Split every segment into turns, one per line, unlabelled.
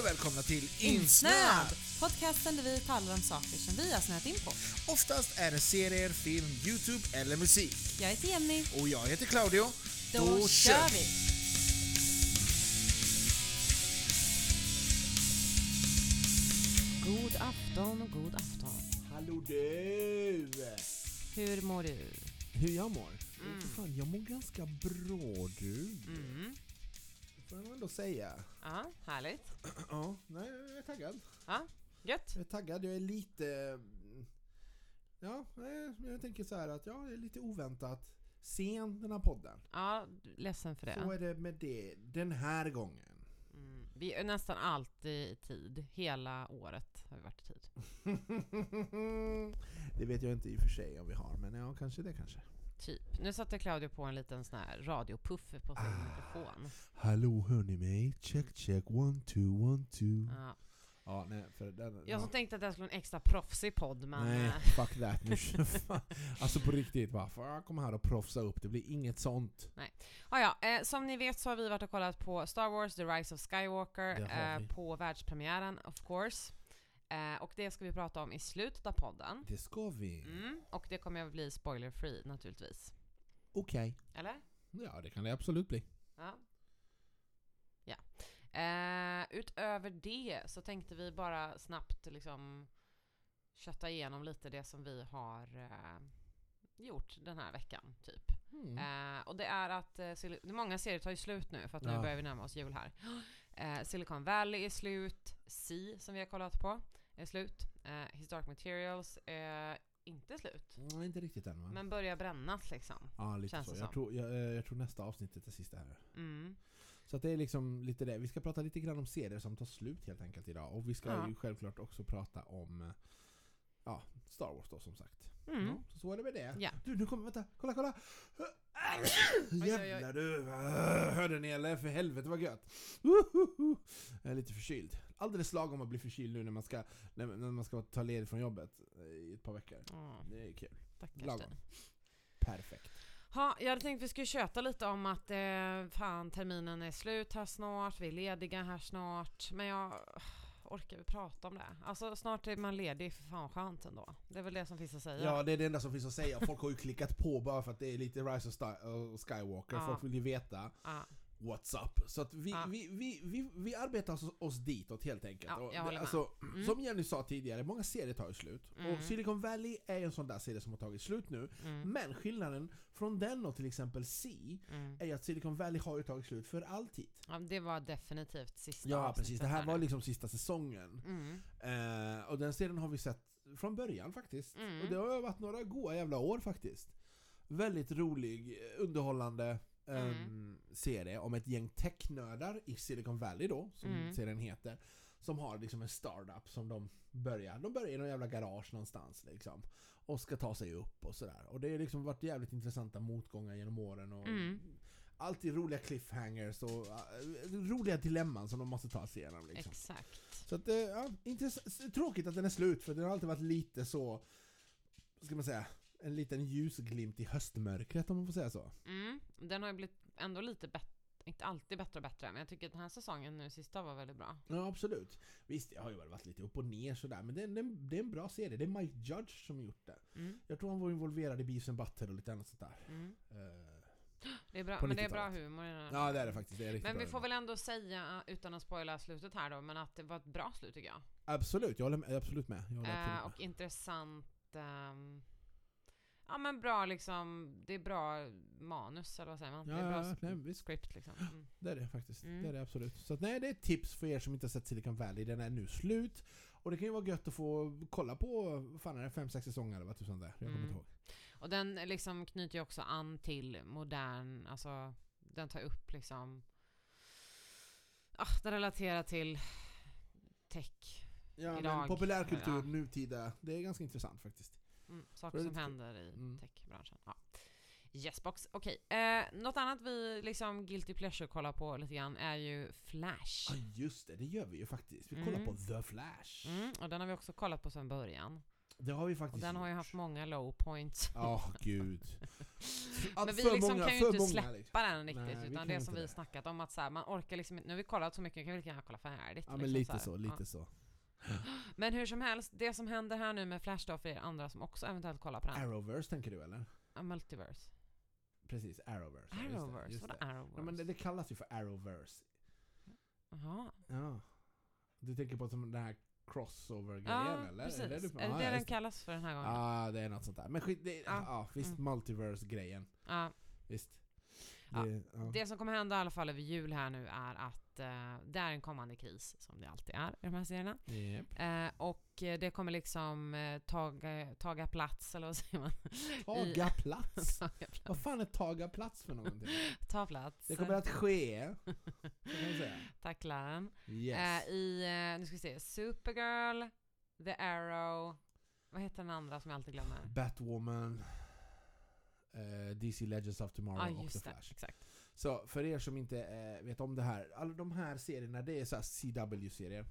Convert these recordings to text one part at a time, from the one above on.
och välkomna till
Insnöad! Podcasten där vi talar om saker som vi har snöat in på.
Oftast är det serier, film, Youtube eller musik.
Jag heter Jenny.
Och jag heter Claudio.
Då, kör vi! God afton och god afton.
Hallå du!
Hur mår du?
Hur jag mår?
Mm.
Fan, jag mår ganska bra du.
Mm.
Får jag nog ändå säga.
Ja, härligt.
Ja, nej, jag är taggad.
Ja, gött.
Jag är taggad, jag är lite... Ja, nej, jag tänker så här att ja, det är lite oväntat sen den här podden.
Ja, ledsen för
Så
det.
är det med det den här gången.
Mm. Vi är nästan alltid i tid. Hela året har vi varit i tid.
det vet jag inte i och för sig om vi har, men ja, kanske det kanske.
Typ. Nu satte Claudio på en liten sån här radiopuff på sin
Ah.
mikrofon.
Hallå hör ni mig? Check check, one two, one two.
Ja.
Ja, nej, för den...
Jag
ja.
som tänkte att det skulle vara en extra proffsig podd, men...
Nej,
eh,
fuck that nu. Alltså på riktigt, va? Får jag komma här och proffsa upp? Det blir inget sånt.
Ja, ja, eh, som ni vet så har vi varit och kollat på Star Wars The Rise of Skywalker eh, på världspremiären of course. Eh, och det ska vi prata om i slutet av podden.
Det ska vi.
Mm, och det kommer att bli spoiler free naturligtvis.
Okej.
Eller?
Ja, det kan det absolut bli.
Ja. Ja. Eh, utöver det så tänkte vi bara snabbt liksom kötta igenom lite det som vi har eh, gjort den här veckan, typ.
Mm.
Eh, och det är att eh, många serier tar ju slut nu för att nu
Ja.
börjar vi närma oss jul här. Eh, Silicon Valley är slut, Sea som vi har kollat på är slut, eh, His Dark Materials är inte slut.
Mm, inte riktigt än va?
Men börjar brännas liksom.
ja, lite
känns
så. Jag tror, jag, eh, jag tror nästa avsnittet är sista här.
Mm.
Så att det är liksom lite det. Vi ska prata lite grann om serier som tar slut helt enkelt idag. Och vi ska
Ja.
ju självklart också prata om eh, ja, Star Wars då som sagt.
Mm.
Ja, så, så är det med det.
Ja.
Du, nu kommer, vänta, kolla, kolla! Jävlar du! Hörde ni eller? För helvete vad gött! Jag är lite förkyld. Alldeles lagom att bli förkyld nu när man ska, när, när man ska ta ledigt från jobbet eh, i ett par veckor.
Ja,
Det är kul.
stackars
Lagom. Perfekt.
Ha, jag hade tänkt att vi skulle köta lite om att eh, fan terminen är slut här snart, vi är lediga här snart. Men jag orkar vi prata om det? Alltså snart är man ledig, för fan skönt ändå. Det är väl det som finns att säga.
Ja, det är det enda som finns att säga. Folk har ju klickat på bara för att det är lite Rise of och Skywalker.
Ja.
Folk vill ju veta
Ja,
what's up. Så att vi,
Ja.
vi, vi, vi, vi arbetar oss, oss ditåt helt enkelt.
Ja, jag håller med.
alltså,
Mm.
Som Jenny sa tidigare, många serier tar ju slut.
Mm.
Och Silicon Valley är en sån där serie som har tagit slut nu.
mm,
Men skillnaden från den och till exempel C
mm.
är ju att Silicon Valley har ju tagit slut för alltid.
ja, det var definitivt sista
Ja precis, det här var liksom sista säsongen.
Mm,
Eh, och den serien har vi sett från början faktiskt.
Mm.
Och det har varit några goa jävla år faktiskt. Väldigt rolig, eh, underhållande
Mm.
Serie om ett gäng technördar i Silicon Valley då, som
Mm.
serien heter. Som har liksom en startup som de börjar, de börjar i någon jävla garage någonstans liksom. Och ska ta sig upp och sådär. Och det har liksom varit jävligt intressanta motgångar genom åren och
Mm.
Alltid roliga cliffhangers och eh, roliga dilemman som de måste ta sig igenom liksom.
exakt.
Så att, eh, ja, tråkigt att den är slut för den har alltid varit lite så, ska man säga, en liten ljusglimt i höstmörkret om man får säga så.
Mm, den har ju blivit ändå lite bättre, inte alltid bättre och bättre, men jag tycker att den här säsongen nu sista var väldigt bra.
Ja absolut. Visst, det har ju varit lite upp och ner sådär, men det är, det, det är en bra serie. Det är Mike Judge som gjort det.
Mm,
Jag tror han var involverad i Beavis and Butthead och lite annat sånt där.
mm.
Eh,
Det är bra, men det är bra
90-talet.
humor
ja det är det faktiskt. Det är
Men vi får väl ändå säga, utan att spoila slutet här då, men att det var ett bra slut tycker jag.
Absolut, jag håller med, absolut med. Jag håller
Eh,
absolut med.
och intressant. ehm, ja men bra liksom, det är bra manus eller vad säger man?
Ja,
det är bra
nej, visst.
script liksom. Mm.
Det är det faktiskt.
Mm.
Det är det absolut. Så att, nej, det är ett tips för er som inte har sett Silicon Valley. Den är nu slut. Och det kan ju vara gött att få kolla på, vad fan är det, fem, sex säsonger eller vad tusan det är. Jag kommer
Mm.
inte ihåg.
Och den liksom knyter ju också an till modern, alltså den tar upp liksom, ah, den relaterar till tech,
Ja,
Idag.
men populärkultur,
Ja.
nutida, det är ganska intressant faktiskt.
Mm, saker som händer i
Mm.
techbranschen. Ja. Yesbox, okej. Eh, något annat vi liksom guilty pleasure kollar på lite grann är ju Flash.
Ja just det, det gör vi ju faktiskt. Vi kollar
Mm.
på The Flash.
Mm, och den har vi också kollat på sedan början.
Det har vi
Och
faktiskt
den har ju haft många low points.
Ja, gud. Att
Men vi liksom
många-
kan ju inte
många,
släppa
liksom.
den riktigt.
Nej,
utan det som vi
det.
snackat om att så här, man orkar liksom inte, nu har vi kollat så mycket, kan vi lika gärna kolla färdigt.
Ja men
liksom
lite så,
här.
lite
Ja.
så.
Men hur som helst, det som händer här nu med Flash då för er andra som också eventuellt kollar på den.
Arrowverse tänker du eller?
Ja, Multiverse.
Precis, Arrowverse. ja, just det,
Arrowverse?
just
Vadå
det.
Arrowverse?
Ja, men det, det kallas ju för Arrowverse.
Jaha.
Ja. Du tänker på som den här crossover-grejen
Ja,
eller?
precis. Är det,
du-
det
ja,
den
just
kallas för den här gången?
Ja, det är något sånt där. Men skit, det, ja.
Ja.
visst,
Mm.
multiverse-grejen.
Ja.
Visst.
Ja,
Det, ja.
Det som kommer hända i alla fall över jul här nu är att det är en kommande kris, som det alltid är i de här serierna.
Japp.
Eh, och eh, det kommer liksom eh, taga, taga plats, eller vad säger man?
Taga plats.
taga plats.
Vad fan är taga plats för någonting?
Ta plats.
Det kommer att ske.
Tack läraren.
Yes.
Eh, I, eh, nu ska vi se, Supergirl, The Arrow, vad heter den andra som jag alltid glömmer?
Batwoman, eh, DC Legends of Tomorrow
Ja,
och The
det.
Flash.
Exakt.
Så för er som inte eh, vet om det här, alla de här serierna det är så CW-serier.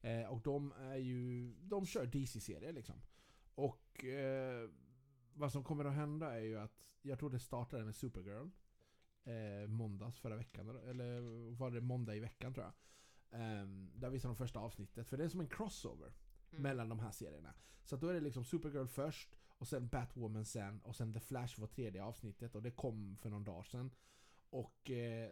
Eh, och de är ju, de kör DC-serier liksom. Och eh, vad som kommer att hända är ju att, jag tror det startade med Supergirl. Eh, måndags förra veckan, eller- var det måndag i veckan tror jag. Eh, där visade de första avsnittet, för det är som en crossover
Mm.
mellan de här serierna. Så då är det liksom Supergirl först, och sen Batwoman sen, och sen The Flash var tredje avsnittet och det kom för någon dag sedan. Och eh,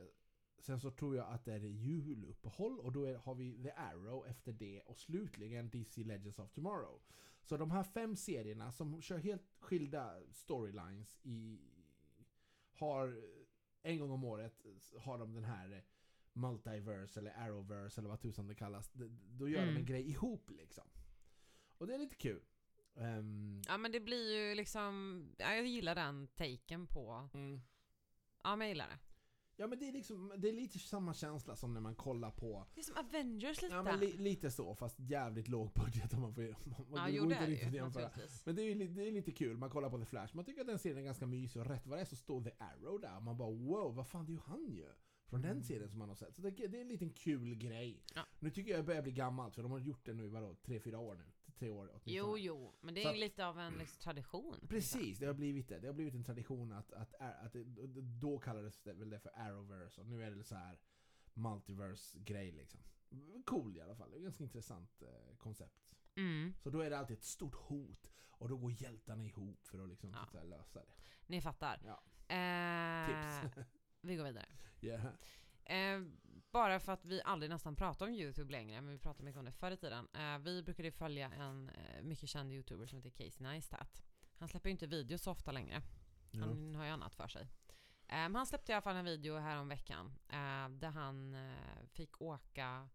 sen så tror jag att det är juluppehåll och då är, har vi The Arrow efter det och slutligen DC Legends of Tomorrow. Så de här fem serierna som kör helt skilda storylines i har en gång om året har de den här multiverse eller arrowverse eller vad tusan det kallas. Då gör de
Mm.
en grej ihop liksom. Och det är lite kul. Ehm,
Ja men det blir ju liksom, ja, jag gillar den taken på,
mm.
ja men jag gillar det.
Ja men det är liksom, det är lite samma känsla som när man kollar på
Det är som Avengers lite.
Ja men li, lite så, fast jävligt låg budget om man får man,
ja jo det är det
jämföra. Men det är, ju det är lite kul, man kollar på The Flash, man tycker att den serien är ganska mysig och rätt vad det är så står The Arrow där och man bara wow, vad fan det är ju han ju! Från den
Mm.
serien som man har sett. Så det, det är en liten kul grej.
Ja.
Nu tycker jag jag börjar bli gammal, för de har gjort det nu i vadå, tre, fyra år nu? Tre år åtminstone.
Jo jo, men det är
att-
lite av en liksom, tradition.
Precis, det har blivit det. Det har blivit en tradition att, att, att, att då kallades det väl det för Arrowverse och nu är det så här multiverse-grej liksom. Cool i alla fall, det är ett ganska intressant eh, koncept.
Mm,
Så då är det alltid ett stort hot och då går hjältarna ihop för att liksom,
Ja.
säga, lösa det.
ni fattar.
Ja.
Eh,
Tips.
vi går vidare.
yeah.
Eh, bara för att vi aldrig nästan pratar om YouTube längre, men vi pratade mycket om det förr i tiden. Eh, vi brukade följa en eh, mycket känd YouTuber som heter Casey Neistat. Han släpper ju inte videos så ofta längre.
Ja.
Han har ju annat för sig. Eh, men han släppte i alla fall en video här om veckan där han fick åka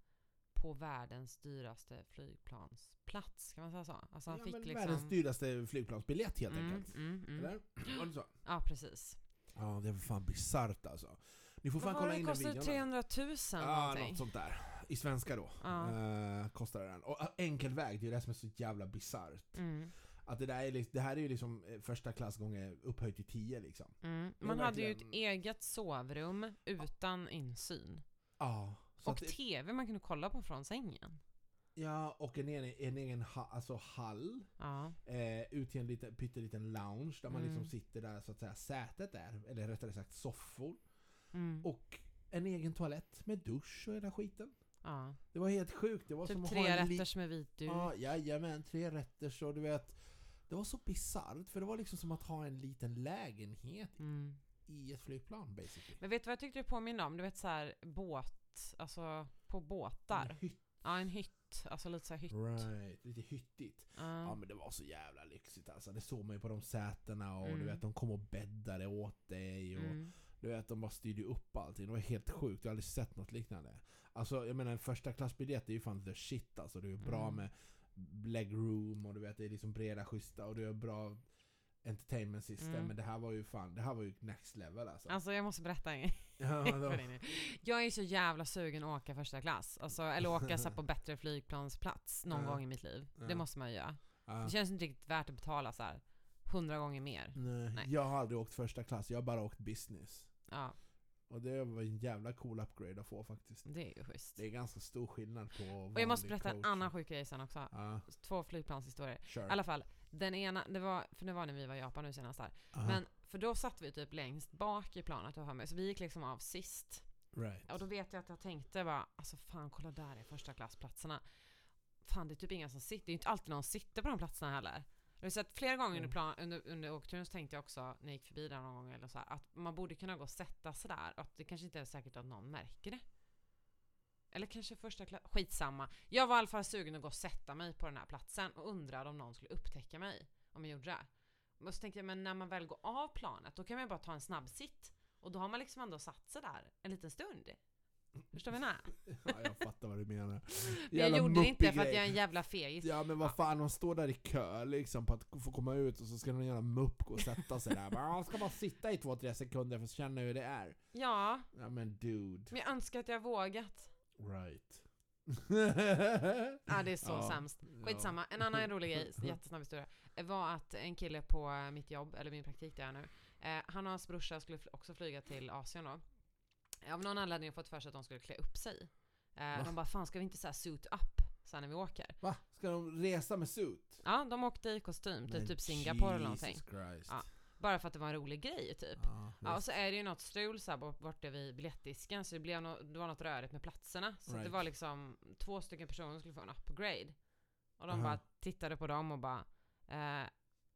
på världens dyraste flygplansplats. Kan man säga så? Alltså han
ja,
fick
men
liksom...
Världens dyraste flygplansbiljett helt
mm,
enkelt.
mm, mm.
Eller? Var det så?
Ja, precis.
Ja, det är fan bisarrt alltså. Ni får fan
Vad
kolla
det?
in
Det
den videon.
300 000
Ja,
någonting.
något sånt där. I svenska då.
Ja.
Eh, kostade den. Och eh, enkel väg, det är det som är så jävla bisarrt.
Mm.
Att det, där är, li- det här är ju liksom eh, första klass gånger upphöjt till 10 liksom.
Mm.
Det är
Man hade ju ett
verkligen-
eget sovrum utan insyn.
Ja. Så
Och
att,
TV man kunde kolla på från sängen.
ja, och en egen, en egen ha, alltså hall.
Ja.
Eh, ut till en liten, pytteliten lounge där man
Mm.
liksom sitter där så att säga sätet är. Eller rättare sagt soffor.
Mm.
Och en egen toalett med dusch och hela skiten.
ja.
Det var helt sjukt. Det var som
Typ
att
tre
ha en
rätters med vit duk.
Ja, jajamän, tre rätter så du vet. Det var så bisarrt för det var liksom som att ha en liten lägenhet
Mm.
i ett flygplan basically.
Men vet du vad jag tyckte det påminner om? Du vet så här båt, alltså på båtar.
En hytt,
Ja, en hytt. Alltså lite så hytt.
right, lite hyttigt.
Ja.
Ja men det var så jävla lyxigt alltså. Det såg man ju på de sätena och
Mm.
du vet de kom och bäddade åt dig och
Mm.
Du vet de bara styrde upp allting. Det var helt sjukt, jag har aldrig sett något liknande. Alltså jag menar en första klassbiljett är ju fan the shit alltså. Det är ju bra
Mm.
med legroom och du vet det är liksom breda schyssta och det är bra entertainment system.
Mm.
Men det här var ju fan, det här var ju next level alltså.
Alltså jag måste berätta en grej. Jag är så jävla sugen att åka första klass. Alltså, eller åka så på bättre flygplansplats någon
Ja.
gång i mitt liv. Det
Ja.
måste man ju göra.
ja.
Det känns inte riktigt värt att betala så här hundra gånger mer.
Nej,
Nej.
Jag har aldrig åkt första klass, jag har bara åkt business.
Ja,
Och det var en jävla cool upgrade att få faktiskt.
det är ju schysst.
Det är ganska stor skillnad på
Och jag måste berätta en
coach.
annan sjuk grej sen också.
Ja,
Två flygplanshistorier.
sure.
I alla fall, Den ena, det var, för det var när vi var i Japan nu senast där.
Aha,
Men, för då satt vi typ längst bak i planet och med, så vi gick liksom av sist.
right.
Och då vet jag att jag tänkte bara, alltså fan kolla där är första klassplatserna. Fan det är typ inga som sitter, det är ju inte alltid någon sitter på de platserna heller. Jag har sett flera gånger under,
Mm.
plan, under, under åkturen så tänkte jag också, när jag gick förbi där någon gång eller så här, att man borde kunna gå och sätta sig där och att det kanske inte är säkert att någon märker det. Eller kanske första klass, skitsamma. Jag var i alla fall sugen att gå och sätta mig på den här platsen och undrade om någon skulle upptäcka mig om jag gjorde det. Och så tänkte jag, men när man väl går av planet, då kan man ju bara ta en snabb sitt. Och då har man liksom ändå satt sig där en liten stund. Förstår du vad jag menar?
Ja, jag fattar vad du menar.
Men jag gjorde det inte för att jag är en jävla fegis.
Ja men vad fan, de står där i kö liksom på att få komma ut och så ska någon jävla mupp gå och sätta sig där. Bara, "Ah, ska bara sitta i två, tre sekunder för att känna hur det är.
Ja,
Ja men dude.
men jag önskar att jag vågat.
Right.
Ja, det är så
Ja,
sämst. Skitsamma. En annan rolig grej, jättesnabb historia, var att en kille på mitt jobb, eller min praktik där jag är nu, eh, han och hans brorsa skulle också flyga till Asien då. Av någon anledning fått för sig att de skulle klä upp sig. Eh, de bara, fan ska vi inte så suit up sen när vi åker?
Va? Ska de resa med suit?
Ja, de åkte i kostym till
Men
typ Singapore eller någonting.
Christ.
Ja, Bara för att det var en rolig grej typ.
Ja,
Ja, och så är det ju något strul så här bort- borta vid biljettdisken så det, blev no, det var något rörigt med platserna. Så att det
Right.
var liksom två stycken personer som skulle få en upgrade. Och de
Aha.
bara tittade på dem och bara eh,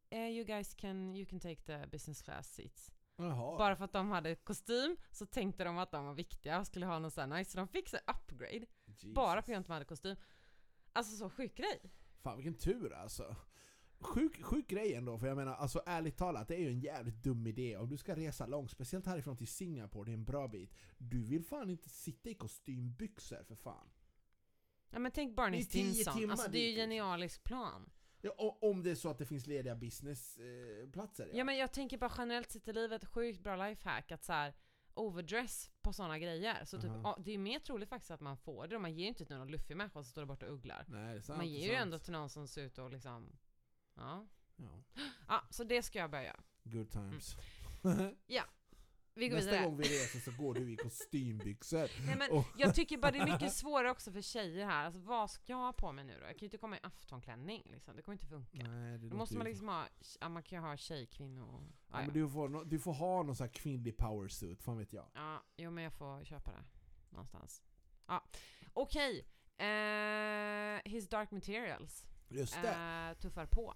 eh, You guys can, you can take the business class seats.
Jaha.
Bara för att de hade kostym så tänkte de att de var viktiga och skulle ha någon sån här nice. Så de fick här upgrade.
Jesus.
Bara för att de hade kostym. Alltså så sjuk grej.
Fan vilken tur alltså. Sjuk, sjuk grej ändå, för jag menar alltså ärligt talat, det är ju en jävligt dum idé. Om du ska resa långt, speciellt härifrån till Singapore, det är en bra bit. Du vill fan inte sitta i kostymbyxor för fan.
Ja men tänk Barney Stinson. Alltså det är ju
dit, liksom.
genialisk plan.
Ja, om det är så att det finns lediga businessplatser.
Ja men jag tänker bara generellt sett i livet, sjukt bra lifehack att så här overdress på sådana grejer. Så typ,
Aha.
ja, det är mer troligt faktiskt att man får det. Man ger ju inte till någon luffig människa som står där borta och ugglar.
Nej, sant,
man ger ju ändå till någon som ser ut och liksom, ja.
Ja.
Ja, så det ska jag börja göra.
Good times.
Vi går
Nästa
vidare.
gång vi reser så går du i kostymbyxor.
Nej, men
Och-
jag tycker bara det är mycket svårare också för tjejer här. Alltså vad ska jag ha på mig nu då? Jag kan ju inte komma i aftonklänning liksom. Det kommer inte funka.
Nej, det
Då måste man liksom ha, ja, man kan ju ha tjej, kvinnor.
Ja,
Ja,
men du, får, du får ha någon sån här kvinnlig powersuit, fan vet jag.
Ja, jo men jag får köpa det någonstans. Ja, okej. Eh, His Dark Materials
Just det.
eh, tuffar på.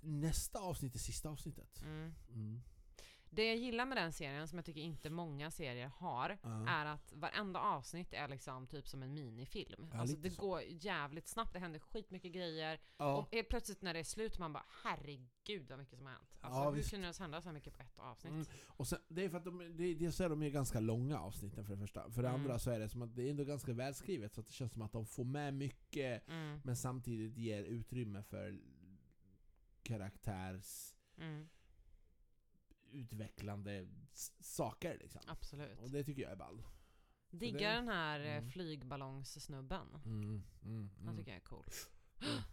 Nästa avsnitt är sista avsnittet.
Mm.
Mm.
Det jag gillar med den serien, som jag tycker inte många serier har,
Ja.
är att varenda avsnitt är liksom typ som en minifilm.
Ja,
alltså det
så.
går jävligt snabbt, det händer skitmycket grejer.
Ja.
Och helt plötsligt när det är slut, man bara herregud vad mycket som har hänt. Alltså
Ja,
hur
visst.
kunde det hända så mycket på ett avsnitt?
Mm. Och sen, det är för att de, det, dels är de ju ganska långa avsnitten för det första. För det
Mm.
andra så är det som att det är ändå ganska välskrivet så att det känns som att de får med mycket
Mm,
men samtidigt ger utrymme för karaktärs
mm,
utvecklande saker liksom.
absolut.
Och det tycker jag är ball.
Diggar
det-
den här eh,
mm.
flygballongssnubben.
Mm, mm,
Han
mm.
tycker jag är cool.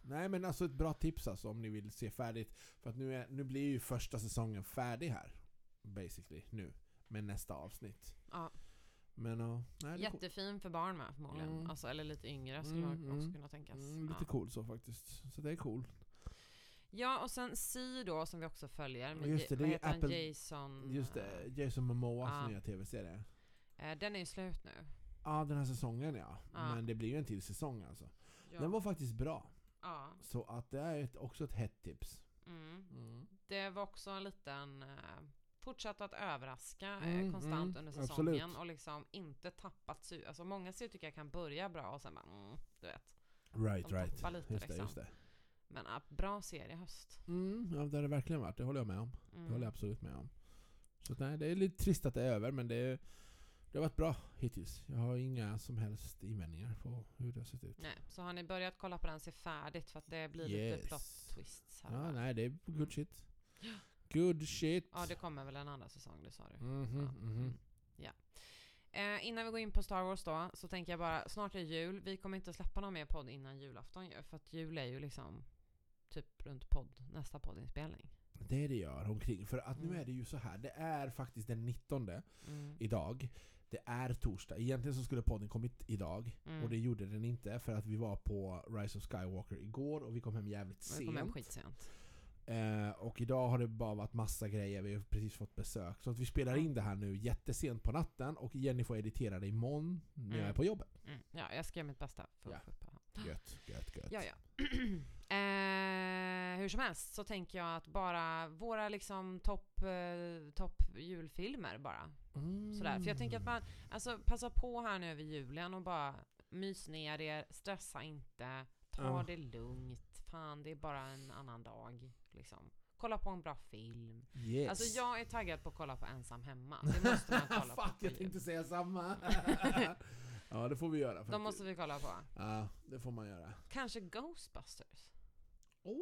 Nej men alltså ett bra tips alltså om ni vill se färdigt. För att nu, är, nu blir ju första säsongen färdig här. Basically, nu. Med nästa avsnitt.
Ja,
Men ja, nej,
jättefin för barn med förmodligen.
Mm.
Alltså, eller lite yngre skulle
Mm,
man också
mm.
kunna tänkas.
Mm, lite
ja.
cool så faktiskt. Så det är cool.
Ja, och sen Si då som vi också följer. Med
Just det, det är? Apple-
Jason.
Just
eh,
det, Jason Momoas
ja.
nya tv-serie.
eh, den är ju slut nu.
Ja, den här säsongen ja.
Ja.
Men det blir ju en till säsong alltså.
Ja.
Den var faktiskt bra.
ja.
Så att det är ett, också ett hett tips.
Mm.
Mm.
Det var också en liten... Eh, fortsatt att överraska eh,
Mm,
konstant
mm,
under
absolut.
säsongen och liksom inte tappat su- Alltså många serier tycker jag kan börja bra och sen bara mm, du vet.
Right,
De
right.
lite,
just det,
liksom.
just det.
Men äh, bra serie höst.
Mm, ja, det har det verkligen varit. Det håller jag med om. Det
Mm.
håller jag absolut med om. Så nej, det är lite trist att det är över, men det, är, det har varit bra hittills. Jag har inga som helst invändningar på hur det har sett ut.
Nej, så har ni börjat kolla på den, se färdigt för att det blir lite
Yes.
plot twists här.
Ja,
va?
nej, det är good
Mm.
shit. Good shit.
ja, det kommer väl en andra säsong, det sa du.
Mhm,
Ja.
mhm.
Mm. Ja. Eh, innan vi går in på Star Wars då, så tänker jag bara, snart är jul. Vi kommer inte släppa någon mer podd innan julafton ju, för att jul är ju liksom typ runt podd, nästa poddinspelning.
Det det gör omkring. För att nu
Mm.
är det ju så här. det är faktiskt den 19
Mm.
idag. Det är torsdag. Egentligen så skulle podden kommit idag.
Mm.
Och det gjorde den inte för att vi var på Rise of Skywalker igår och vi kom hem jävligt
Vi kom hem
sent.
skitsent.
Eh, och idag har det bara varit massa grejer, vi har precis fått besök. Så att vi spelar in det här nu jättesent på natten och Jenny får editera det imorgon när jag
Mm.
är på jobbet.
Mm. Ja, jag ska göra mitt bästa för
Ja.
att få upp honom.
Gött, gött, gött.
Ja, ja. hur som helst så tänker jag att bara våra liksom topp eh, topp julfilmer bara.
Mm.
Sådär. För jag tänker att man, alltså passa på här nu över julen och bara mys ner er, stressa inte, ta
Ja.
det lugnt. Fan, det är bara en annan dag. Liksom. Kolla på en bra film.
Yes.
Alltså jag är taggad på att kolla på Ensam Hemma. Det måste man kolla på.
Fuck, jag tänkte säga samma. ja, det får vi göra faktiskt.
De måste vi kolla på.
Ja, det får man göra.
Kanske Ghostbusters?
Åh,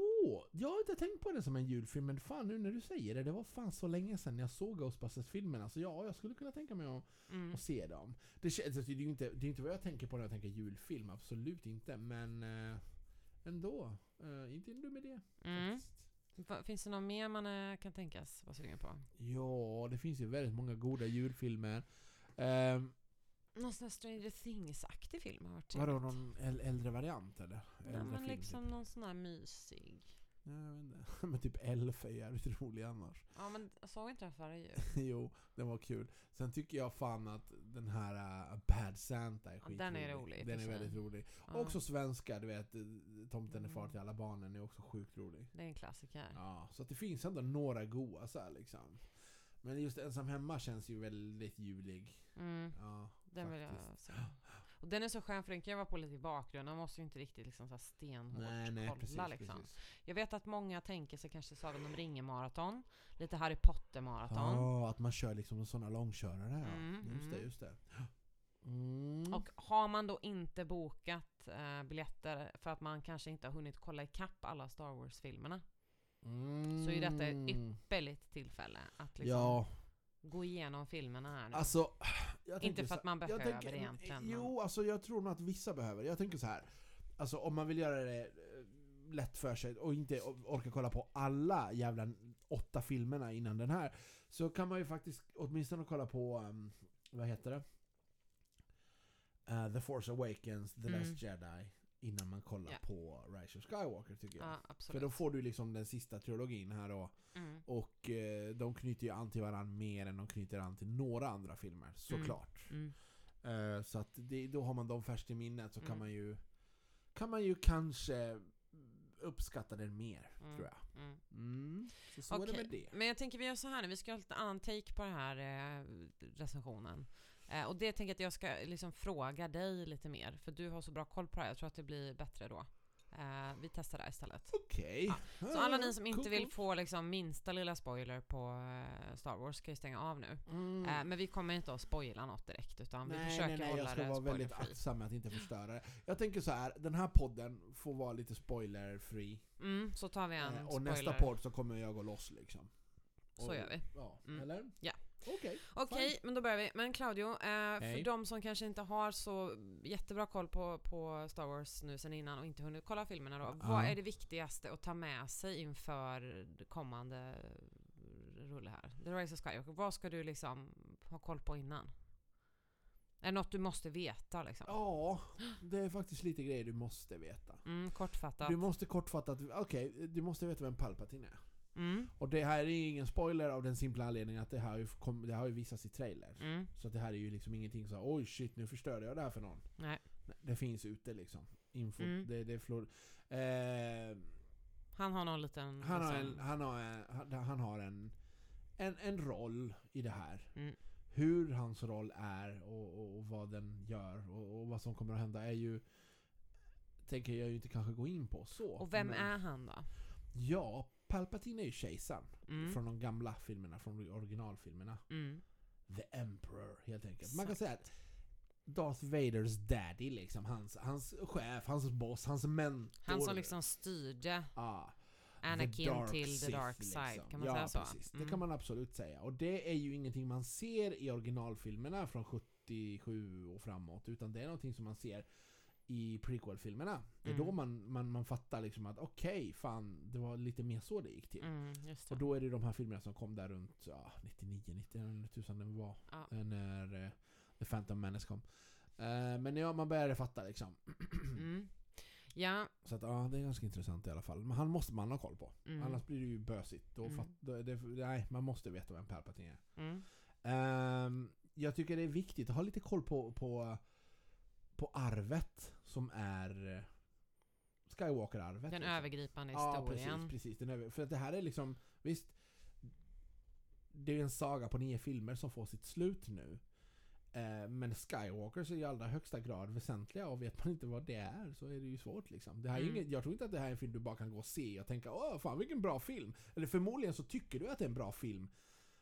jag har inte tänkt på det som en julfilm, men fan nu när du säger det, det var fan så länge sedan jag såg Ghostbusters-filmerna, så ja, jag skulle kunna tänka mig att,
Mm.
att se dem. Det, alltså, det, är ju inte, det är inte vad jag tänker på när jag tänker julfilm, absolut inte, men eh, ändå. Eh, inte en dum idé.
Mm. Finns det något mer man eh, kan tänkas vara sugen på?
Ja, det finns ju väldigt många goda julfilmer. Um,
Någon sån här Stranger Things-aktig film har varit
vadå, någon äl- äldre variant eller?
Nej,
Äldre
men
film,
liksom
typ.
någon sån här mysig.
Ja, jag vet inte. men typ Elf är jävligt rolig annars.
Ja men jag såg inte den förra jul.
jo, den var kul. Sen tycker jag fan att den här uh, Bad Santa är
Ja,
skitrolig.
den är rolig,
Den är väldigt rolig.
Ja,
Och också svenska, du vet. Tomten är far
Mm.
till alla barnen är också sjukt rolig.
Det är en klassiker.
Ja, så att det finns ändå några goa så här, liksom. Men just Ensam Hemma känns ju väldigt julig.
Mm,
Ja,
den vill jag
faktiskt.
se. Och den är så skön för den kan jag vara på lite i bakgrunden. Man måste ju inte riktigt liksom så här stenhårt
Nej, nej,
kolla
precis,
liksom.
precis.
Jag vet att många tänker sig kanske Sagan om ringen-maraton. Lite Harry Potter-maraton.
Ja, att man kör liksom sådana långkörare. Ja.
Mm,
just det,
mm.
just det. Mm.
Och har man då inte bokat eh, biljetter för att man kanske inte har hunnit kolla ikapp alla Star Wars-filmerna. Så är detta ett ypperligt tillfälle att liksom
Ja,
gå igenom filmerna här nu.
alltså...
inte för att man behöver
tänker-
egentligen. men-
Jo, alltså jag tror nog att vissa behöver. Jag tänker så här. Alltså om man vill göra det eh, lätt för sig och inte orka kolla på alla jävla åtta filmerna innan den här. Så kan man ju faktiskt åtminstone kolla på, um, vad heter det? Uh, The Force Awakens, The
Mm.
Last Jedi. Innan man kollar
Ja.
på Rise of Skywalker tycker jag.
Ja,
För då får du liksom den sista trilogin här då.
mm.
Och eh, de knyter ju an till varandra mer än de knyter an till några andra filmer, såklart.
Mm.
Eh, så att det, då har man dem färskt i minnet så kan
Mm.
man ju Kan man ju kanske uppskatta den mer,
Mm.
tror jag.
Mm.
Mm. Så så är det med det.
Men jag tänker vi gör så här nu, vi ska ha lite annan take på den här eh, recensionen. Eh, och det tänker jag att jag ska liksom fråga dig lite mer, för du har så bra koll på det här. Jag tror att det blir bättre då. Eh, vi testar det istället.
Okej.
Så alla ni som inte
Cool,
vill få liksom minsta lilla spoiler på eh, Star Wars ska ju stänga av nu.
Mm.
Eh, men vi kommer inte att spoila något direkt, utan vi
nej,
försöker
nej, nej,
hålla
jag ska
det
vara väldigt aktsam med att inte förstöra det. Jag tänker så här, den här podden får vara lite spoiler-free.
Mm, så tar vi en
och
spoiler.
nästa podd så kommer jag gå loss liksom.
Så
Och-
gör vi.
Ja,
Mm.
eller?
Ja.
Okej.
Okej, men då börjar vi. Men Claudio, eh, för de som kanske inte har så jättebra koll på, på Star Wars nu sen innan och inte hunnit kolla filmerna då.
Ja.
Vad är det viktigaste att ta med sig inför det kommande rulle här? The Rise of Skywalker. Vad ska du liksom ha koll på innan? Är det något du måste veta liksom?
Ja, det är faktiskt lite grejer du måste veta.
Mm, kortfattat.
Du måste kortfattat, okej, du måste veta vem Palpatine är.
Mm,
Och det här är ingen spoiler av den simpla anledningen att det här kom, det har ju visats i trailer.
mm,
Så det här är ju liksom ingenting så oj shit nu förstörde jag det här för någon.
nej.
Det finns ute liksom. Info,
Mm.
det, det flor, eh,
Han har någon liten...
han, har en, han har, en, han, han har en, en, en roll i det här.
Mm.
Hur hans roll är och, och, och vad den gör och, och vad som kommer att hända är ju Tänker jag ju inte kanske gå in på så.
Och vem
men-
är han då?
Ja, Palpatine är ju kejsaren.
Mm.
Från de gamla filmerna, från originalfilmerna.
Mm.
The Emperor, helt enkelt. Man kan
Exakt.
säga att Darth Vaders daddy, liksom. Hans, hans chef, hans boss, hans mentor.
Han som liksom styrde
the
Anakin till the dark side,
liksom.
kan man
ja,
säga så?
precis. Det
Mm.
kan man absolut säga. Och det är ju ingenting man ser i originalfilmerna från 77 och framåt. Utan det är någonting som man ser i prequel-filmerna. Det är
Mm.
då man, man, man fattar liksom att okej, fan, det var lite mer så det gick till.
Mm, det.
Och då är det de här filmerna som kom där runt ja, 99, 90 eller 1000 den var.
Ja.
När eh, The Phantom Menace kom. Eh, men ja, man började fatta liksom.
Mm. Ja,
Så att ja, det är ganska intressant i alla fall. Men han måste man ha koll på.
mm.
Annars blir det ju bösigt. Då
Mm.
fatt, då, det, nej, man måste veta vem Palpatine är. Ehm, jag tycker det är viktigt att ha lite koll på, på, på arvet som är eh, Skywalker-arvet.
Den
liksom.
övergripande
Ja,
historien.
precis. precis den över, för att det här är liksom, visst. Det är en saga på nio filmer som får sitt slut nu. Eh, men Skywalkers är i allra högsta grad väsentliga och vet man inte vad det är så är det ju svårt liksom. Det här är
Mm.
inget, jag tror inte att det här är en film du bara kan gå och se och tänka åh fan vilken bra film. Eller förmodligen så tycker du att det är en bra film.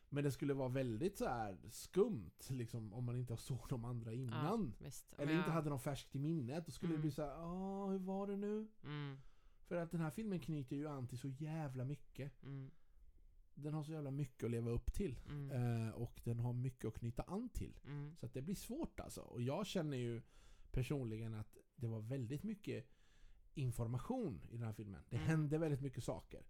Men det skulle vara väldigt så här skumt liksom om man inte såg de andra innan.
Visst.
Eller
Men
inte hade dem färskt i minnet. Då skulle
Mm.
det bli så här, åh hur var det nu?
Mm.
För att den här filmen knyter ju an till så jävla mycket.
Mm.
Den har så jävla mycket att leva upp till.
Mm.
Eh, och den har mycket att knyta an till.
Mm.
Så att det blir svårt alltså. Och jag känner ju personligen att det var väldigt mycket information i den här filmen. Det
Mm.
hände väldigt mycket saker.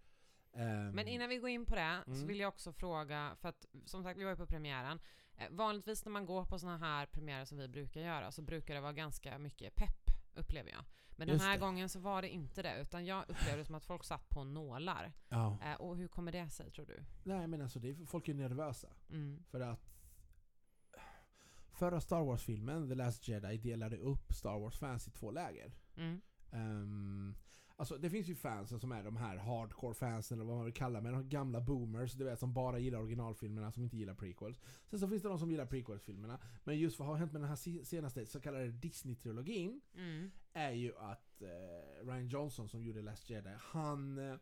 Ehm,
Men innan vi går in på det så
Mm.
vill jag också fråga, för att som sagt vi var ju på premiären. Eh, vanligtvis när man går på såna här premiärer som vi brukar göra så brukar det vara ganska mycket pepp upplever jag. Men den
Just
här
det.
gången så var det inte det utan jag upplevde det som att folk satt på nålar.
Ja.
Eh, och hur kommer det sig tror du?
Nej men alltså det är, folk är nervösa.
Mm.
För att Förra Star Wars-filmen, The Last Jedi, delade upp Star Wars-fans i två läger.
Mm.
Um, alltså det finns ju fans som är de här hardcore-fansen eller vad man vill kalla men de gamla boomers, du vet som bara gillar originalfilmerna, som inte gillar prequels. Sen så finns det de som gillar prequels-filmerna. Men just vad har hänt med den här se- senaste så kallade Disney-trilogin
Mm.
är ju att eh, Ryan Johnson som gjorde Last Jedi, han... Eh,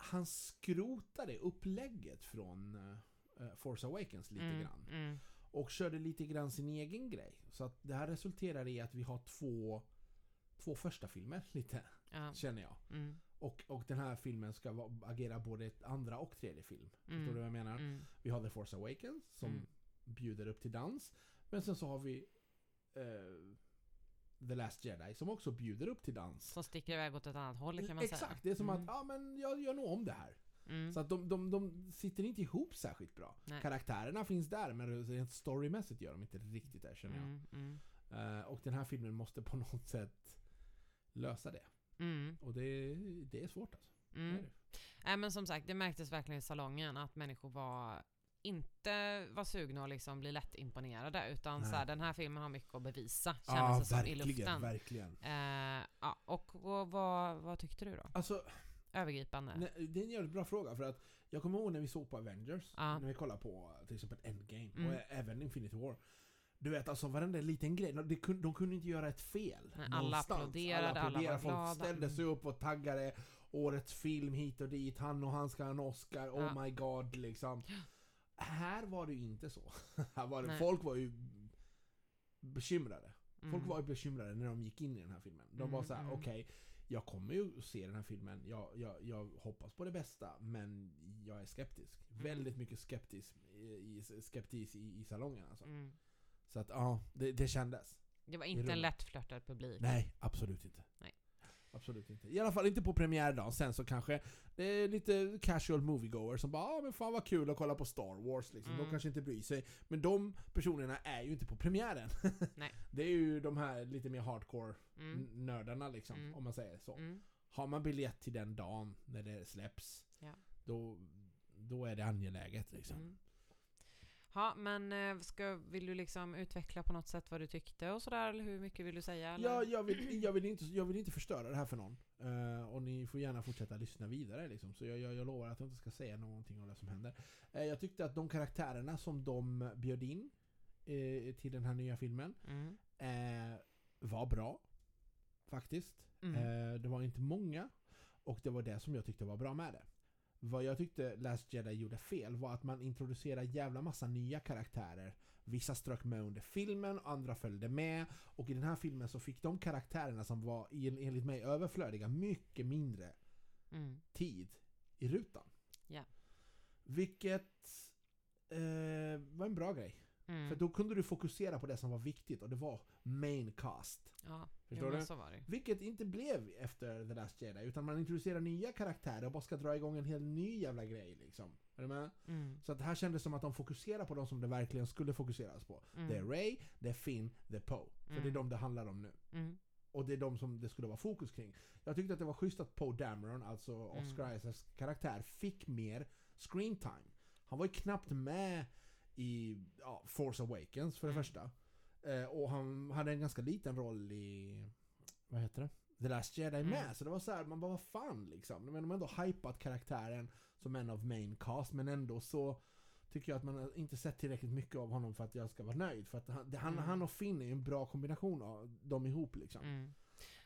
han skrotade upplägget från eh, Force Awakens lite
mm.
grann.
Mm.
Och körde lite grann sin egen grej. Så att det här resulterar i att vi har två, två första filmer lite,
Ja.
känner jag.
Mm.
Och, och den här filmen ska agera både ett andra och tredje film.
Mm.
Förstår du vad jag menar?
Mm.
Vi har The Force Awakens som
Mm.
bjuder upp till dans. Men sen så har vi eh, The Last Jedi som också bjuder upp till dans.
Som sticker iväg åt ett annat håll kan man
Exakt,
säga.
det är som
Mm.
att ja, men jag gör nog om det här.
Mm.
Så att de, de, de sitter inte ihop särskilt bra.
Nej.
Karaktärerna finns där men rent storymässigt gör de inte riktigt det känner jag.
Mm. Mm.
Eh, och den här filmen måste på något sätt lösa det.
Mm.
Och det, det är svårt alltså. Det är
Mm.
det.
Nej men som sagt, det märktes verkligen i salongen att människor var inte var sugna att liksom bli lätt imponerade utan
Nej.
så här, den här filmen har mycket att bevisa kändes det som i luften.
verkligen.
Eh, ja, och vad, vad, vad tyckte du då?
Alltså,
Övergripande?
nej, det är en jävligt bra fråga för att jag kommer ihåg när vi såg på Avengers,
Ja.
när vi kollade på till exempel Endgame
Mm.
och även Infinity War. Du vet alltså varenda liten grej, de, de kunde, de kunde inte göra ett fel.
Nej, alla
någonstans.
applåderade, alla var
folk ställde sig upp och taggade. Årets film hit och dit, han och han ska ha en Oscar,
Ja.
oh my god liksom. Här var det ju inte så. Här var det,
Nej.
folk var ju bekymrade. Folk
Mm.
var ju bekymrade när de gick in i den här filmen. De var
Mm,
så här:
mm.
okej, jag kommer ju se den här filmen, jag, jag, jag hoppas på det bästa, men jag är skeptisk.
Mm.
Väldigt mycket skeptisk i, i, skeptis i, i salongen alltså.
Mm.
Så att ja, det, det kändes.
Det var inte en lättflörtad publik.
Nej, absolut inte.
Nej.
Absolut inte. I alla fall inte på premiärdagen. Sen så kanske det är lite casual moviegoer som bara ah, men fan vad kul att kolla på Star Wars liksom. De
Mm.
kanske inte bryr sig. Men de personerna är ju inte på premiären.
Nej.
Det är ju de här lite mer hardcore
Mm.
nördarna liksom,
Mm.
om man säger så.
Mm.
Har man biljett till den dagen när det släpps,
Ja.
då, då är det angeläget liksom.
Ja, men eh, ska, vill du liksom utveckla på något sätt vad du tyckte och sådär? Eller hur mycket vill du säga? Eller?
Ja, jag, vill, jag, vill inte, jag vill inte förstöra det här för någon. Eh, och ni får gärna fortsätta lyssna vidare liksom. Så jag, jag, jag lovar att jag inte ska säga någonting om det som händer. Eh, jag tyckte att de karaktärerna som de bjöd in eh, till den här nya filmen
Mm.
var bra. Faktiskt.
Mm.
Det var inte många. Och det var det som jag tyckte var bra med det. Vad jag tyckte Last Jedi gjorde fel var att man introducerade jävla massa nya karaktärer. Vissa strök med under filmen, andra följde med. Och i den här filmen så fick de karaktärerna som var en- enligt mig överflödiga mycket mindre
Mm.
tid i rutan.
Ja.
Vilket eh, var en bra grej.
Mm.
För då kunde du fokusera på det som var viktigt och det var main cast.
ja,
Förstår du? Vilket inte blev efter The Last Jedi, utan man introducerar nya karaktärer och bara ska dra igång en helt ny jävla grej liksom. Är du med?
Mm.
Så att det här kändes som att de fokuserar på de som det verkligen skulle fokuseras på.
Mm.
Det är Ray, det är Finn, det är Poe. För det är
Mm.
de det handlar om nu.
Mm.
Och det är de som det skulle vara fokus kring. Jag tyckte att det var schysst att Poe Dameron, alltså
Mm.
Oscar Isaacs karaktär, fick mer screen time. Han var ju knappt med i ja, Force Awakens för det
Mm.
första. Eh, och han hade en ganska liten roll i, vad heter det? The Last Jedi
Mm.
med. Så det var så här, man bara vad fan liksom. Men de har ändå hypat karaktären som en av main cast, men ändå så tycker jag att man inte sett tillräckligt mycket av honom för att jag ska vara nöjd. För att han, han,
Mm.
han och Finn är ju en bra kombination av dem ihop liksom.
Mm.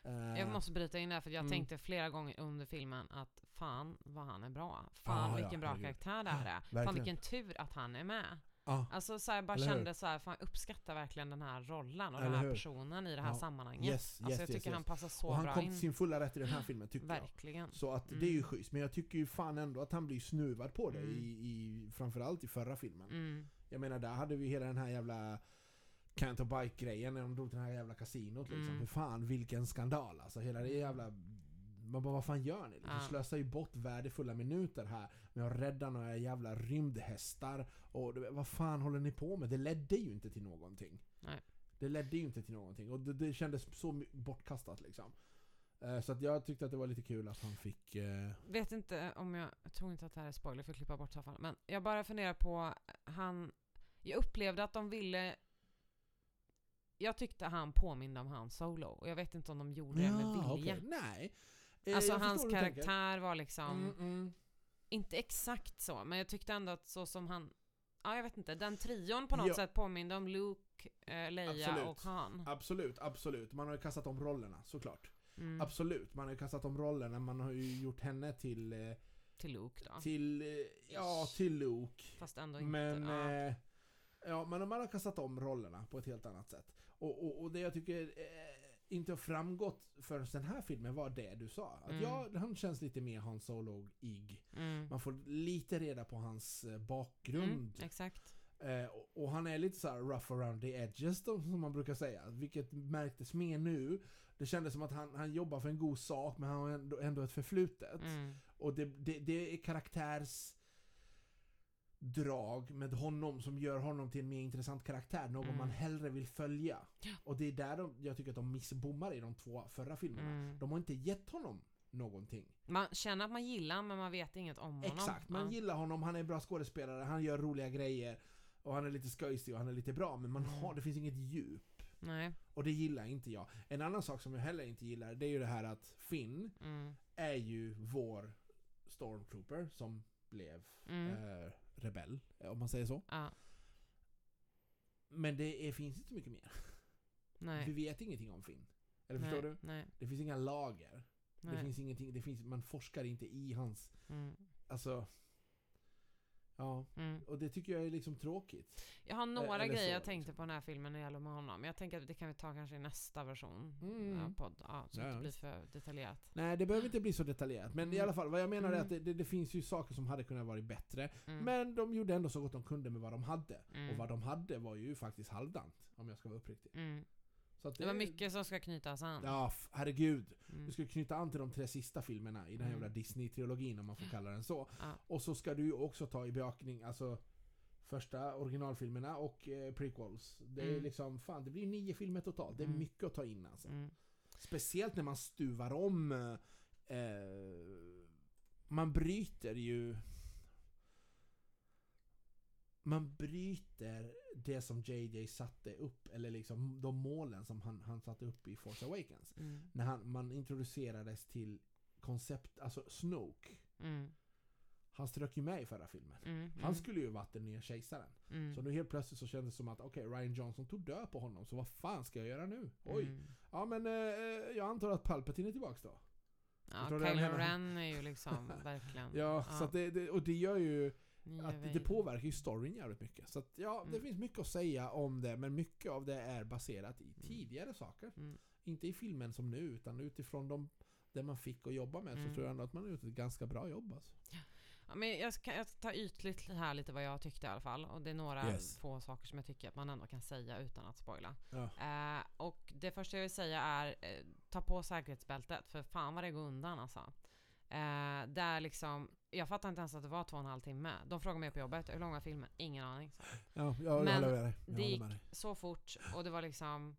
Eh,
Jag måste bryta in där för jag
Mm.
tänkte flera gånger under filmen att fan vad han är bra. Fan
Ah, ja,
vilken bra
herregud.
karaktär det här är. Fan
verkligen.
vilken tur att han är med.
Ja,
Alltså så här, jag bara
Eller hur?
kände så här, fan jag uppskattar verkligen den här rollen och
Eller
den här
hur?
personen i det här
Ja.
sammanhanget.
Yes,
alltså
yes,
jag tycker
yes,
han passar så
och han
bra
kom
in.
till sin fulla rätt i den här filmen tycker jag.
Verkligen.
Så att det är
Mm.
ju schysst. Men jag tycker ju fan ändå att han blir snuvad på det
Mm.
i, i, framförallt i förra filmen.
Mm.
Jag menar där hade vi hela den här jävla Canto Bike-grejen när de drog till det här jävla kasinot liksom.
Mm.
För fan vilken skandal alltså. Hela det jävla... Man bara vad fan gör ni? Ni
Ja.
slösar ju bort värdefulla minuter här med att rädda några jävla rymdhästar. Och vad fan håller ni på med? Det ledde ju inte till någonting.
Nej.
Det ledde ju inte till någonting. Och det, det kändes så bortkastat liksom. Eh, Så att jag tyckte att det var lite kul att han fick... eh,
Vet inte om jag, jag tror inte att det här är spoiler för att klippa bort i så fall. Men jag bara funderar på, han, jag upplevde att de ville jag tyckte han påminde om Han Solo och jag vet inte om de gjorde det med
Ja,
vilja.
okej. Nej. Eh,
Alltså hans karaktär var liksom,
Mm, mm.
inte exakt så, men jag tyckte ändå att så som han, ja jag vet inte, den trion på något
Ja.
sätt påminde om Luke, eh, Leia
Absolut.
och Han.
Absolut, absolut. Man har ju kastat om rollerna, såklart.
Mm.
Absolut, man har ju kastat om rollerna. Man har ju gjort henne till... eh,
Till Luke då.
Till... eh, Ja, till Luke.
Fast ändå inte.
Men...
ja.
eh, Ja, men man har kastat om rollerna på ett helt annat sätt. Och, och, och det jag tycker eh, inte har framgått förrän den här filmen var det du sa. Att
Mm.
ja, han känns lite mer Han Solo-ig.
mm.
Man får lite reda på hans eh, bakgrund.
Mm, exakt.
Eh, och, och han är lite så här rough around the edges då, som man brukar säga. Vilket märktes mer nu. Det kändes som att han, han jobbar för en god sak men han har ändå, ändå ett förflutet.
Mm.
Och det, det, det är karaktärs drag med honom som gör honom till en mer intressant karaktär. Någon
Mm.
man hellre vill följa.
Ja.
Och det är där de, jag tycker att de missbommar i de två förra filmerna.
Mm.
De har inte gett honom någonting.
Man känner att man gillar honom, men man vet inget om honom.
Exakt, man
ja.
gillar honom, han är en bra skådespelare, han gör roliga grejer. Och han är lite skojsig och han är lite bra, men man
Mm.
har, det finns inget djup.
Nej.
Och det gillar inte jag. En annan sak som jag heller inte gillar, det är ju det här att Finn
Mm.
är ju vår Stormtrooper som blev
Mm.
eh, rebell, om man säger så.
Ja.
Men det är, finns inte så mycket mer.
Nej.
Vi vet ingenting om Finn. Eller
nej.
förstår du?
Nej.
Det finns inga lager.
Nej.
Det finns ingenting, det finns, man forskar inte i hans,
Mm.
alltså... Ja,
Mm.
och det tycker jag är liksom tråkigt.
Jag har några
eller
grejer
så,
jag tänkte på den här filmen när det gäller med honom. Jag tänker att det kan vi ta kanske i nästa version
Mm.
av podd. Ja, så
Ja,
det inte blir för detaljerat.
Nej, det behöver inte bli så detaljerat. Men i
Mm.
alla fall, vad jag menar är att det,
Mm.
det, det finns ju saker som hade kunnat vara bättre.
Mm.
Men de gjorde ändå så gott de kunde med vad de hade.
Mm.
Och vad de hade var ju faktiskt halvdant, om jag ska vara uppriktig. Att
Det var mycket som ska knytas an.
Ja, herregud.
Mm.
Du ska knyta an till de tre sista filmerna i den här
Mm.
jävla Disney-trilogin, om man får kalla den så.
Ja.
Och så ska du ju också ta i beaktning, alltså första originalfilmerna och eh, prequels. Det är
Mm.
liksom, fan det blir nio filmer totalt. Det är
Mm.
mycket att ta in alltså.
Mm.
Speciellt när man stuvar om eh, Man bryter ju Man bryter det som JJ satte upp, eller liksom de målen som han, han satte upp i Force Awakens.
Mm.
När han, man introducerades till koncept, alltså Snoke.
Mm.
Han strök ju med i förra filmen.
Mm.
Han skulle ju varit den nya kejsaren.
Mm.
Så nu helt plötsligt så kändes det som att okej, Ryan Johnson tog död på honom, så vad fan ska jag göra nu? Oj!
Mm.
Ja men eh, jag antar att Palpatine är tillbaks då?
Ja, Kylo? Ren är ju liksom verkligen...
Ja, så att det, det, och det gör ju att det påverkar ju storyn jävligt mycket. Så att ja, det
Mm.
finns mycket att säga om det, men mycket av det är baserat i
Mm.
tidigare saker.
Mm.
Inte i filmen som nu, utan utifrån de, det man fick att jobba med,
Mm.
så tror jag ändå att man har gjort ett ganska bra jobb alltså.
Ja, men jag ska, jag ska ta ytligt här lite vad jag tyckte i alla fall. Och det är några
Yes.
få saker som jag tycker att man ändå kan säga utan att spoila.
Ja.
Eh, och det första jag vill säga är eh, ta på säkerhetsbältet för fan vad det går undan alltså. Eh, där liksom, jag fattar inte ens att det var två och en halv timme. De frågade mig på jobbet, hur lång var filmen? Ingen aning. Så.
Ja, jag,
Men
jag håller med dig. Jag
det gick-
dig.
Så fort och det var liksom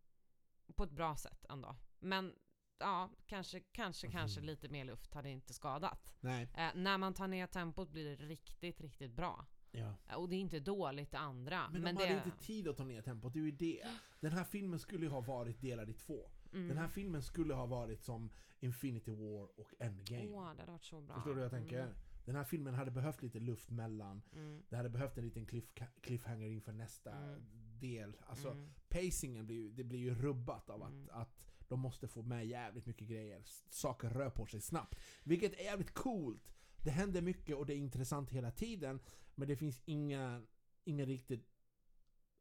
på ett bra sätt ändå. Men ja, kanske, kanske, kanske
Mhm.
lite mer luft hade inte skadat.
Nej.
Eh, när man tar ner tempot blir det riktigt, riktigt bra.
Ja.
Eh, Och det är inte dåligt det andra.
Men,
men
de
det,
hade inte tid att ta ner tempot, det är ju det. Den här filmen skulle ju ha varit delad i två.
mm.
Den här filmen skulle ha varit som Infinity War och Endgame.
Åh, det hade varit så bra.
Förstår du hur jag tänker?
Mm.
Den här filmen hade behövt lite luft mellan.
Mm.
Det hade behövt en liten cliff, cliffhanger inför nästa
Mm.
del. Alltså
mm.
pacingen blir det blir ju rubbat av
Mm.
att, att de måste få med jävligt mycket grejer. Saker rör på sig snabbt. Vilket är jävligt coolt. Det händer mycket och det är intressant hela tiden. Men det finns inga, ingen riktigt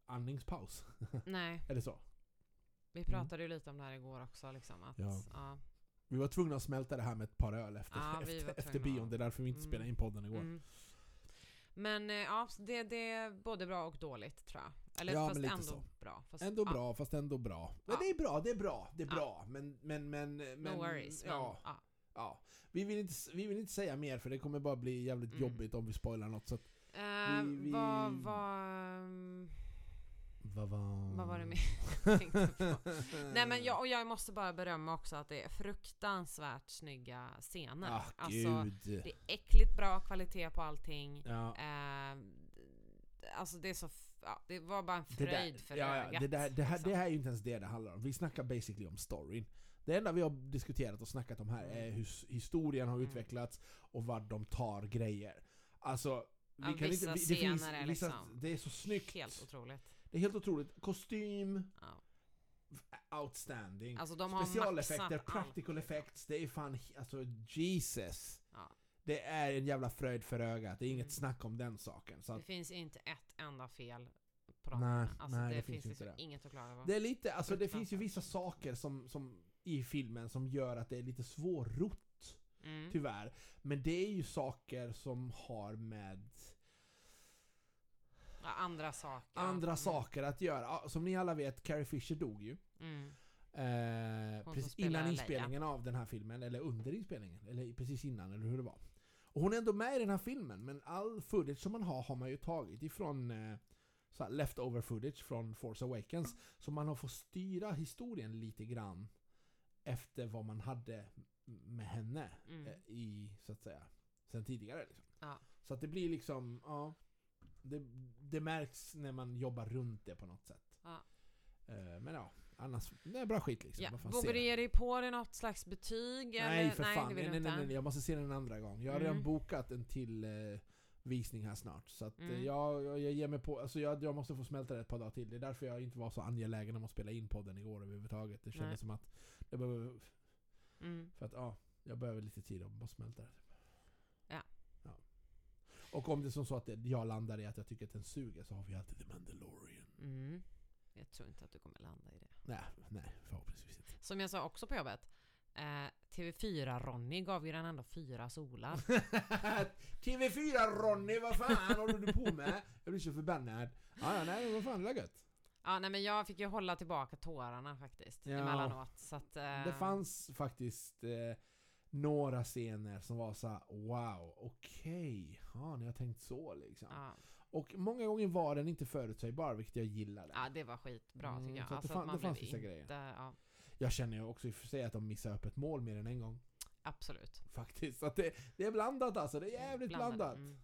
andningspaus.
Nej,
Är det så?
vi pratade ju lite om det här igår också. Liksom, att,
Mm. Ja.
ja.
Vi var tvungna att smälta det här med ett par öl efter,
Ja,
efter, efter bion. Det är därför vi inte
Mm.
spelade in podden igår.
Mm. Men eh, ja, det, det är både bra och dåligt tror jag. Eller
Ja,
fast
men
ändå
så.
bra. Fast,
Ändå
ja,
bra, fast ändå bra. Men
Ja.
det är bra, det är bra, det är bra. Men, men, men, men...
No worries. Men,
Ja,
ja.
ja. Vi, vill inte, vi vill inte säga mer för det kommer bara bli jävligt
Mm.
jobbigt om vi spoilar något. Så att,
Eh,
Vi- vi-
Vad var... mm,
vad, var...
Vad var det mer jag tänkte på? Nej men jag, och jag måste bara berömma också att det är fruktansvärt snygga scener.
Ah,
alltså,
gud.
det är äckligt bra kvalitet på allting.
Ja.
Eh, alltså det är så... Ja, det var bara en fröjd
där,
för
ja, ja,
ögat.
det, där, det, här,
liksom.
det här är ju inte ens det det handlar om. Vi snackar basically om storyn. Det enda vi har diskuterat och snackat om här är hur historien har
Mm.
utvecklats och vart de tar grejer. Alltså, vi
Ja,
kan
vissa
inte, vi, det, finns, vissa,
liksom
det är så snyggt.
Helt otroligt.
Det är helt otroligt. Kostym,
Ja.
outstanding.
Alltså de har
Specialeffekter,
allt.
practical effects, det är fan, alltså Jesus.
Ja.
Det är en jävla fröjd för ögat, det är inget
Mm.
snack om den saken. Så
Det
att,
finns inte ett enda fel på dem.
Nej,
alltså,
nej,
det,
det
finns
finns inte
liksom
det.
inget att klaga på.
det är lite, alltså det finns ju vissa saker som, som i filmen som gör att det är lite svårrott,
Mm.
tyvärr. Men det är ju saker som har med
andra saker.
andra
Mm.
saker att göra. Som ni alla vet, Carrie Fisher dog ju.
Mm.
Eh, precis innan
Leia.
inspelningen av den här filmen, eller under inspelningen, eller precis innan, eller hur det var. Och hon är ändå med i den här filmen, men all footage som man har har man ju tagit ifrån eh, så här leftover footage från Force Awakens. Så man har fått styra historien lite grann efter vad man hade med henne
Mm.
eh, i, så att säga, sen tidigare. Liksom.
Ja.
Så att det blir liksom, ja. Det, det märks när man jobbar runt det på något sätt.
Ja.
Eh, men ja, annars, det är bra skit liksom.
Ja. Vågar du ge dig på det något slags betyg?
Nej
eller?
för
nej,
fan, nej, nej, nej, nej, jag måste se den en andra gång. Jag har
Mm.
redan bokat en till eh, visning här snart. Så att, eh,
Mm.
jag, jag, jag ger mig på, alltså jag, jag måste få smälta det ett par dagar till. Det är därför jag inte var så angelägen om att spela in podden igår överhuvudtaget. Det kändes
Nej.
som att jag behöver,
Mm.
för att ja, jag behöver lite tid att bara smälta det. Och om det är som så att jag landar i att jag tycker att den suger så har vi alltid The Mandalorian.
Mm. Jag tror inte att du kommer landa i det.
Nej, nej förhoppningsvis inte.
Som jag sa också på jobbet. Eh, TV4-Ronny gav ju den ändå fyra solar.
TV4 Ronny, vad fan håller du på med? Jag blir så förbannad. Ja, ja, nej, vad fan, det är gött.
Ja, nej men jag fick ju hålla tillbaka tårarna faktiskt.
Ja.
Emellanåt. Så att, eh,
Det fanns faktiskt eh, några scener som var så här: wow, okej, ja, ni har tänkt så liksom.
Ja,
Och många gånger var den inte förutsägbar, vilket jag gillade.
ja det var skitbra
Mm,
tycker jag.
så att det
Alltså,
fan- det fanns vissa
inte,
grejer.
Ja,
Jag känner ju också i och för sig att de missar upp ett mål mer än en gång.
absolut.
Faktiskt. Så att det, det är blandat alltså, det är jävligt
Blandade,
blandat.
mm.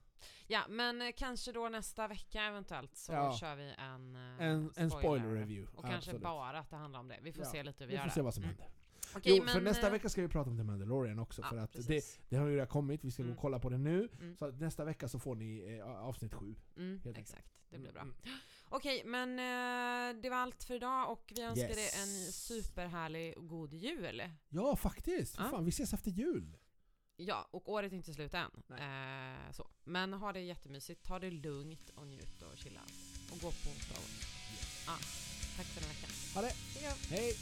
Ja, men eh, kanske då nästa vecka eventuellt så
Ja.
kör vi en, eh,
En, en spoiler-review.
Och kanske
absolut.
bara att det handlar om det. Vi får
Ja,
se lite hur vi,
Vi
gör
får
det.
se vad som
Mm.
händer.
Okej,
jo, för
men,
nästa
eh,
vecka ska vi prata om The Mandalorian också.
ja,
för att det, det har ju redan kommit, vi ska gå
Mm.
och kolla på det nu.
Mm.
Så nästa vecka så får ni eh, avsnitt sju.
Mm, exakt, det blir bra.
Mm.
Okej, men eh, det var allt för idag och vi önskar
Yes.
dig en superhärlig och god jul.
Ja, faktiskt! För
Ja.
Fan, vi ses efter jul!
Ja, och året är inte slut än. Eh, så. Men ha det jättemysigt, ta det lugnt och njut och chilla. Och gå på Star Wars. Ja, tack för den veckan.
Ha det!
Hejdå.
Hej!